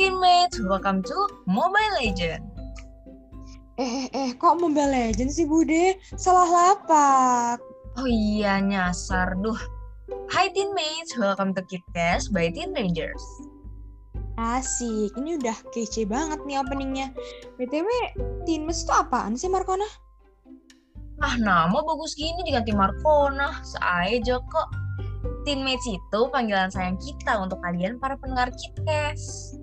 teammates, welcome to Mobile Legend. Eh, eh, eh, kok Mobile Legend sih Bude? Salah lapak. Oh iya, nyasar. Duh. Hai teammates, welcome to KidCast by Teen Rangers. Asik, ini udah kece banget nih openingnya. BTW, Teammates itu apaan sih Markona? Ah, nama bagus gini diganti Markona. Seaja kok. Teammates itu panggilan sayang kita untuk kalian para pendengar KidCast.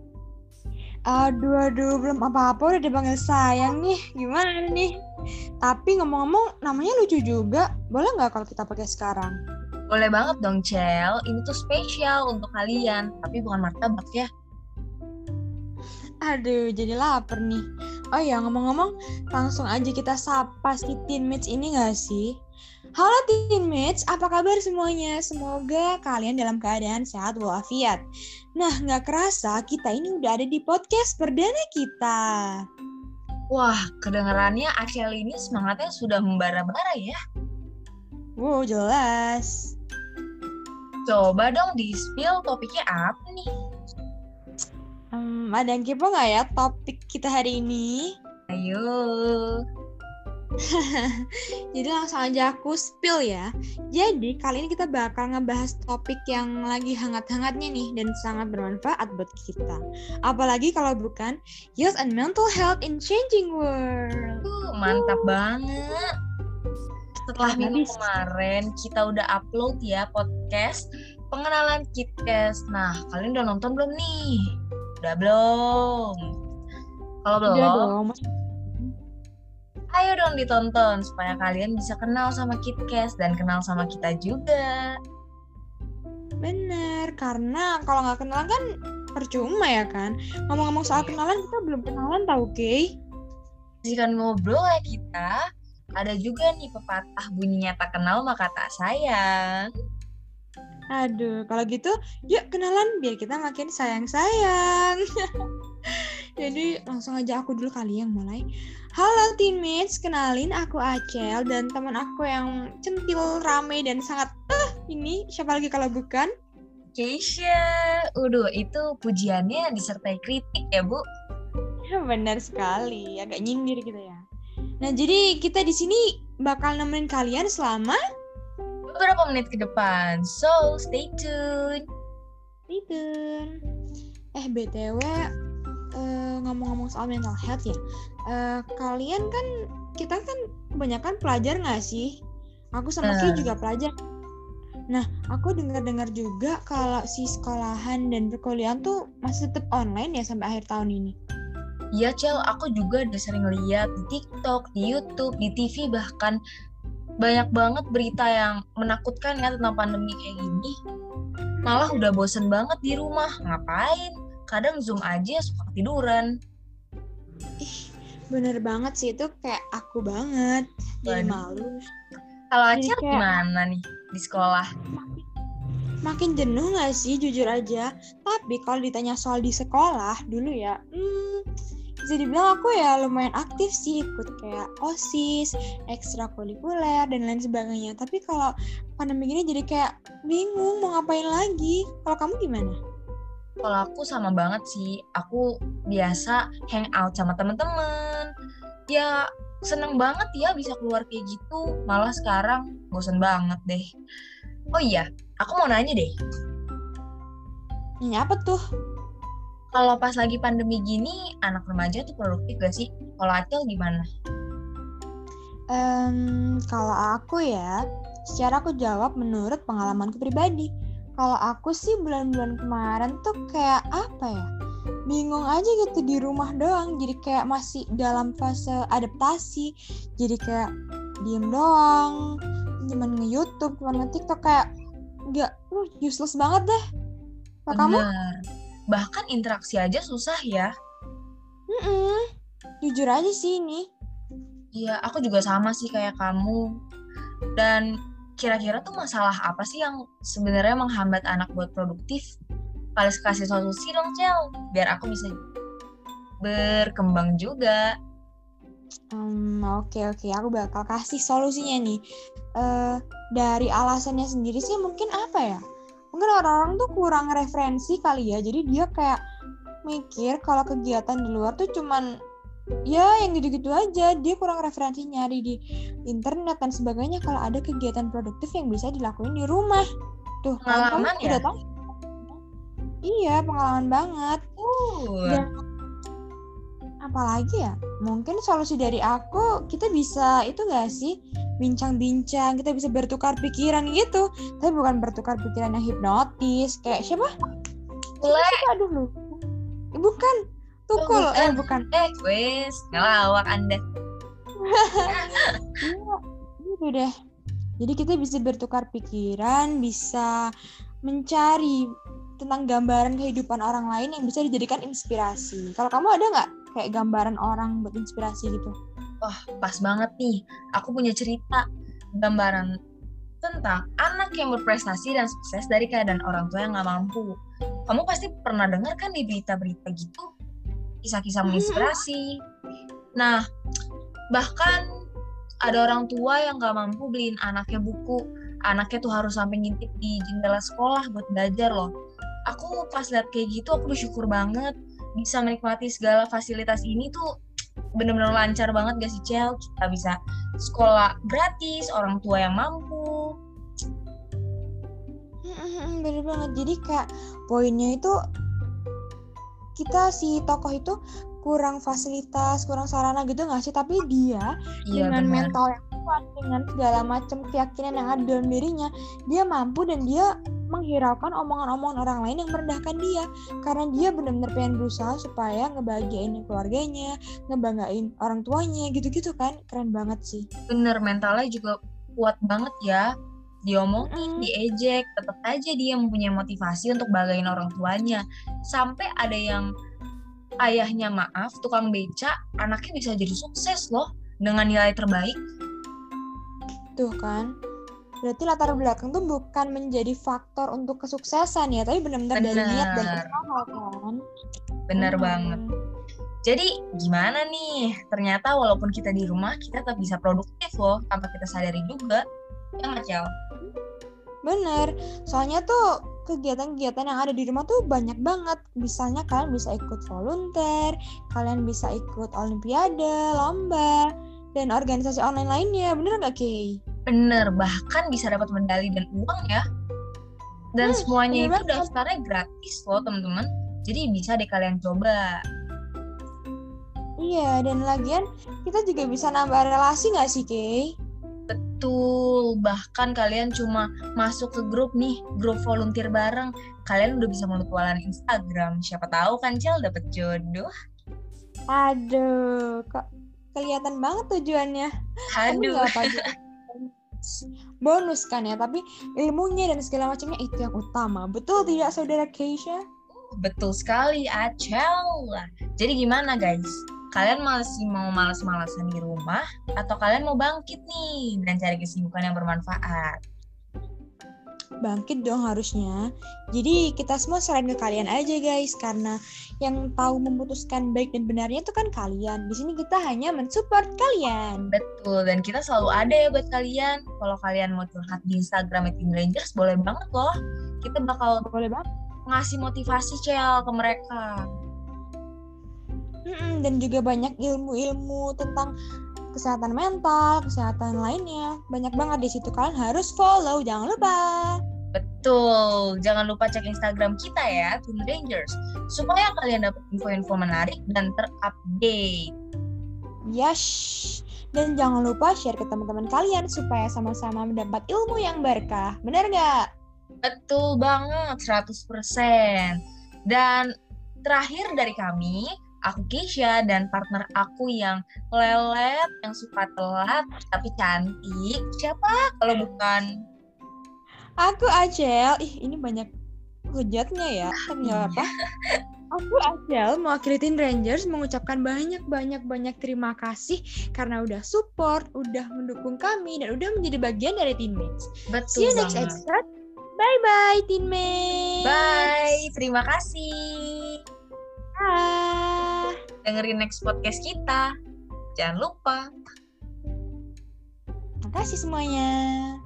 Aduh, aduh, belum apa-apa udah dipanggil sayang nih. Gimana nih? Tapi ngomong-ngomong, namanya lucu juga. Boleh nggak kalau kita pakai sekarang? Boleh banget dong, Cel. Ini tuh spesial untuk kalian. Tapi bukan martabak ya. Aduh, jadi lapar nih. Oh ya, ngomong-ngomong, langsung aja kita sapa si teammates ini gak sih? Halo teammates, apa kabar semuanya? Semoga kalian dalam keadaan sehat walafiat. Nah, nggak kerasa kita ini udah ada di podcast perdana kita. Wah, kedengarannya Acel ini semangatnya sudah membara-bara ya. Wow, jelas. Coba dong di-spill topiknya apa nih? Hmm, ada yang kepo nggak ya topik kita hari ini? Ayo. Jadi langsung aja aku spill ya. Jadi kali ini kita bakal ngebahas topik yang lagi hangat-hangatnya nih dan sangat bermanfaat buat kita. Apalagi kalau bukan youth and mental health in changing world. Uh, mantap banget. Setelah Karena minggu bisa. kemarin kita udah upload ya podcast pengenalan KitKes. Nah, kalian udah nonton belum nih? Udah belum? Kalau belum, Udah dong. Ayo dong ditonton supaya kalian bisa kenal sama KitKes dan kenal sama kita juga. Bener, karena kalau nggak kenalan kan percuma ya kan. Ngomong-ngomong soal kenalan, kita belum kenalan tau, Kay? Jika ngobrol ya kita, ada juga nih pepatah bunyinya tak kenal maka tak sayang. Aduh, kalau gitu yuk kenalan biar kita makin sayang-sayang. Jadi langsung aja aku dulu kali yang mulai. Halo teammates, kenalin aku Acel dan teman aku yang centil, rame dan sangat eh ini siapa lagi kalau bukan? Keisha, udah itu pujiannya disertai kritik ya bu. Benar sekali, agak nyindir gitu ya. Nah, jadi kita di sini bakal nemenin kalian selama Beberapa menit ke depan, so stay tune. Stay tune. Eh, BTW, eh, ngomong-ngomong soal mental health ya, eh, kalian kan, kita kan kebanyakan pelajar nggak sih? Aku sama Ki Eh. juga pelajar. Nah, aku dengar-dengar juga kalau si sekolahan dan perkuliahan tuh masih tetap online ya sampai akhir tahun ini. Iya Cel, aku juga udah sering lihat di TikTok, di YouTube, di TV bahkan banyak banget berita yang menakutkan ya tentang pandemi kayak gini. Malah udah bosen banget di rumah, ngapain? Kadang zoom aja suka ketiduran. Ih, bener banget sih itu kayak aku banget. Jadi malu. Kalau Acel kayak- gimana nih di sekolah? makin, makin jenuh gak sih jujur aja tapi kalau ditanya soal di sekolah dulu ya hmm, bisa dibilang aku ya lumayan aktif sih ikut kayak osis ekstrakurikuler dan lain sebagainya tapi kalau pandemi gini jadi kayak bingung mau ngapain lagi kalau kamu gimana Kalau aku sama banget sih, aku biasa hangout sama temen-temen. Ya seneng banget ya bisa keluar kayak gitu. Malah sekarang bosen banget deh. Oh iya, aku mau nanya deh. ini apa tuh Kalau pas lagi pandemi gini, anak remaja tuh produktif gak sih? Kalau Acel gimana? Em, kalau aku ya, secara aku jawab menurut pengalamanku pribadi. Kalau aku sih bulan-bulan kemarin tuh kayak apa ya? Bingung aja gitu di rumah doang. Jadi kayak masih dalam fase adaptasi. Jadi kayak diem doang. Cuman nge-youtube, cuman nge-tiktok kayak nggak, uh, useless banget deh. Kalau kamu? Bahkan interaksi aja susah ya. Mm-mm. Jujur aja sih ini. Iya, aku juga sama sih kayak kamu. Dan kira-kira tuh masalah apa sih yang sebenarnya menghambat anak buat produktif? Kalian kasih solusi dong, Cel, biar aku bisa berkembang juga. Hmm, oke oke, aku bakal kasih solusinya nih. Eh dari alasannya sendiri sih mungkin apa ya? Mungkin orang-orang tuh kurang referensi kali ya. Jadi dia kayak mikir kalau kegiatan di luar tuh cuman ya yang gitu-gitu aja. Dia kurang referensi nyari di internet dan sebagainya. Kalau ada kegiatan produktif yang bisa dilakuin di rumah. Tuh kan kamu Pengalaman ya? udah tahu? Iya pengalaman banget. Uh, dan apalagi ya? Mungkin solusi dari aku kita bisa itu gak sih? Bincang-bincang kita bisa bertukar pikiran gitu. Tapi bukan bertukar pikiran yang hipnotis. Kayak siapa. Siapa? aduh lu bukan tukul Oh, eh bukan. eh, wes, ngelawak Anda. Iya, gitu deh. Jadi kita bisa bertukar pikiran, bisa mencari tentang gambaran kehidupan orang lain yang bisa dijadikan inspirasi. Kalau kamu ada nggak kayak gambaran orang buat inspirasi gitu? Wah, pas banget nih. Aku punya cerita gambaran tentang anak yang berprestasi dan sukses dari keadaan orang tua yang nggak mampu. Kamu pasti pernah dengar kan di berita-berita gitu, kisah-kisah menginspirasi. Nah, bahkan ada orang tua yang nggak mampu beliin anaknya buku. Anaknya tuh harus sampai ngintip di jendela sekolah buat belajar loh. Aku pas lihat kayak gitu, aku bersyukur banget bisa menikmati segala fasilitas ini tuh bener-bener lancar banget gak sih Cel? Kita bisa sekolah gratis, orang tua yang mampu. Bener banget. Jadi kayak poinnya itu kita si tokoh itu kurang fasilitas, kurang sarana gitu nggak sih? Tapi dia Iya dengan benar. mental yang kuat, dengan segala macam keyakinan yang ada dalam dirinya, dia mampu dan dia menghiraukan omongan-omongan orang lain yang merendahkan dia karena dia benar-benar pengen berusaha supaya ngebahagiain keluarganya, ngebanggain orang tuanya gitu-gitu kan keren banget sih. Bener mentalnya juga kuat banget ya. Diomongin, Mm. diejek, tetap aja dia mempunyai motivasi untuk banggain orang tuanya. Sampai ada yang ayahnya maaf, tukang beca, anaknya bisa jadi sukses loh dengan nilai terbaik. Tuh kan. Berarti latar belakang tuh bukan menjadi faktor untuk kesuksesan ya, tapi benar-benar dari niat dan usaha kan. Bener Hmm. banget. Jadi gimana nih? Ternyata walaupun kita di rumah, kita tetap bisa produktif loh, tanpa kita sadari juga. Ya nggak, Cel? Bener, soalnya tuh kegiatan-kegiatan yang ada di rumah tuh banyak banget. Misalnya kalian bisa ikut volunteer, kalian bisa ikut olimpiade, lomba, dan organisasi online lainnya. Bener nggak, Kay? Bener, bahkan bisa dapat medali dan uang ya. Dan Hmm, semuanya itu banget. daftarnya gratis loh teman-teman. Jadi bisa deh kalian coba. Iya, dan lagian kita juga bisa nambah relasi nggak sih, Kay? Betul, bahkan kalian cuma masuk ke grup nih, grup volunteer bareng. Kalian udah bisa mutualan Instagram. Siapa tahu kan Cel dapet jodoh. Aduh, kok kelihatan banget tujuannya. Tapi Aduh. nggak apa. Bonus kan ya, tapi ilmunya dan segala macamnya itu yang utama. Betul tidak, saudara Keisha? Betul sekali, Acel. Jadi gimana guys? Kalian masih mau males-malesan di rumah atau kalian mau bangkit nih dan cari kesibukan yang bermanfaat? bangkit dong harusnya. Jadi kita semua serahin ke kalian aja guys karena yang tahu memutuskan baik dan benarnya itu kan kalian. Di sini kita hanya mensupport kalian. Betul, dan kita selalu ada ya buat kalian. Kalau kalian mau curhat di Instagram Teen Rangers, boleh banget loh. Kita bakal Boleh banget. ngasih motivasi Cel ke mereka. Mm-mm, dan juga banyak ilmu-ilmu tentang kesehatan mental, kesehatan lainnya. Banyak banget di situ kalian harus follow, jangan lupa. Betul, jangan lupa cek Instagram kita ya, Teen Rangers, supaya kalian dapat info-info menarik dan terupdate. Yes. Dan jangan lupa share ke teman-teman kalian supaya sama-sama mendapat ilmu yang berkah. Bener nggak? Betul banget, 100%. Dan terakhir dari kami, aku Keisha dan partner aku yang lelet, yang suka telat, tapi cantik. Siapa kalau bukan? Aku Acel. Ih, ini banyak hujatnya ya. Nggak apa. Aku Acel mewakili Teen Rangers mengucapkan banyak-banyak-banyak terima kasih karena udah support, udah mendukung kami, dan udah menjadi bagian dari teammates. Betul See you next banget. episode. Bye-bye, teammates. Bye, terima kasih. Bye. Dengerin next podcast kita. Jangan lupa. Makasih semuanya.